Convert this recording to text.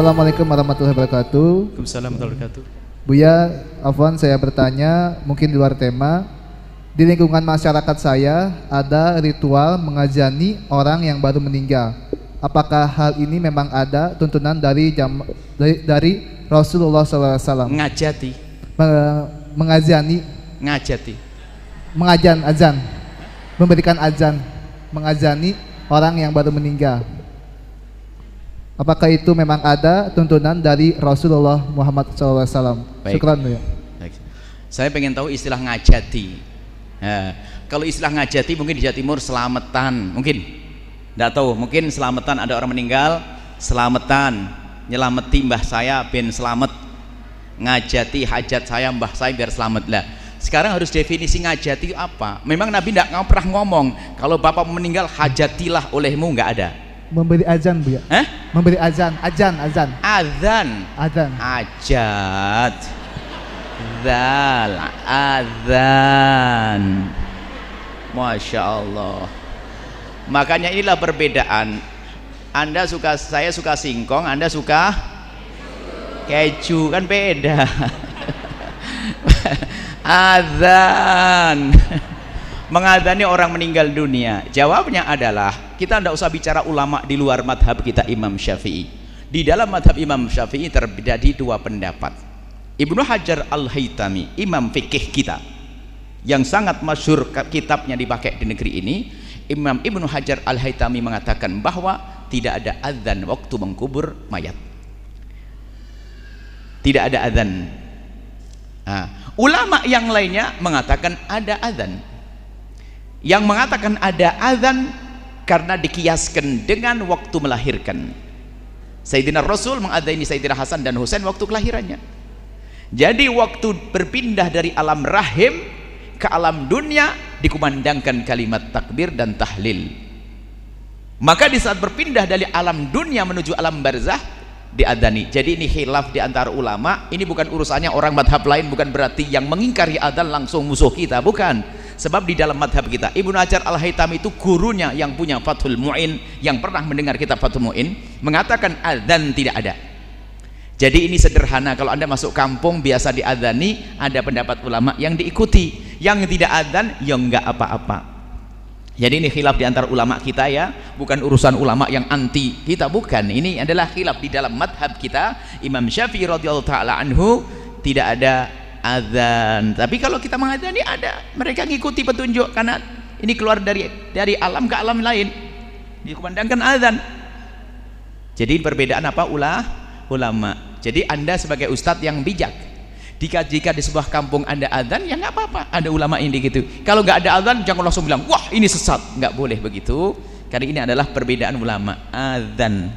Assalamualaikum warahmatullahi wabarakatuh. Waalaikumsalam warahmatullahi wabarakatuh. Buya, Afwan saya bertanya, mungkin di luar tema. Di lingkungan masyarakat saya ada ritual mengajani orang yang baru meninggal. Apakah hal ini memang ada tuntunan dari jam, dari, dari Rasulullah SAW? Ngajati, Me- mengajani, ngajati. mengajan, azan, memberikan azan, mengajani orang yang baru meninggal. Apakah itu memang ada tuntunan dari Rasulullah Muhammad SAW? Baik. Syukran ya. Baik. Saya pengen tahu istilah ngajati. Nah, kalau istilah ngajati mungkin di Jawa Timur selamatan, mungkin. Tidak tahu, mungkin selamatan ada orang meninggal, selamatan, nyelameti mbah saya ben selamat. Ngajati hajat saya mbah saya biar selamat lah. Sekarang harus definisi ngajati apa? Memang Nabi tidak pernah ngomong kalau bapak meninggal hajatilah olehmu nggak ada. Memberi azan bu ya. Eh? Memberi azan, azan, azan, Azan. azan. Ajat Zal Azan Masya Allah Makanya inilah perbedaan Anda suka, saya suka singkong Anda suka keju Kan beda Azan Mengadani orang meninggal dunia Jawabnya adalah Kita tidak usah bicara ulama di luar madhab kita Imam Syafi'i. Di dalam madhab Imam Syafi'i terjadi dua pendapat. Ibnu Hajar Al-Haytami Imam fikih kita Yang sangat masyur kitabnya dipakai di negeri ini Imam Ibnu Hajar Al-Haytami mengatakan bahwa Tidak ada azan waktu mengkubur mayat. Tidak ada azan Nah, ulama yang lainnya mengatakan ada azan yang mengatakan ada azan karena dikiaskan dengan waktu melahirkan. Sayyidina Rasul mengadani Sayyidina Hasan dan Husain waktu kelahirannya. Jadi waktu berpindah dari alam rahim ke alam dunia dikumandangkan kalimat takbir dan tahlil. Maka di saat berpindah dari alam dunia menuju alam barzah diadani. Jadi ini khilaf di antara ulama ini bukan urusannya orang madhab lain bukan berarti yang mengingkari adzan langsung musuh kita bukan sebab di dalam madhab kita Ibnu Hajar Al-Haytami itu gurunya yang punya Fathul Mu'in yang pernah mendengar kitab Fathul Mu'in mengatakan adzan tidak ada jadi ini sederhana kalau anda masuk kampung biasa diadani ada pendapat ulama yang diikuti yang tidak adzan ya enggak apa-apa jadi ini khilaf di antara ulama kita ya, bukan urusan ulama yang anti kita bukan. Ini adalah khilaf di dalam madhab kita. Imam Syafi'i radhiyallahu taala anhu tidak ada azan. Tapi kalau kita mengadani ada. Mereka ngikuti petunjuk karena ini keluar dari dari alam ke alam lain. Dikumandangkan azan. Jadi perbedaan apa ulah ulama. Jadi Anda sebagai ustadz yang bijak jika jika di sebuah kampung ada adzan ya nggak apa-apa ada ulama ini gitu kalau nggak ada adzan jangan langsung bilang wah ini sesat nggak boleh begitu karena ini adalah perbedaan ulama adzan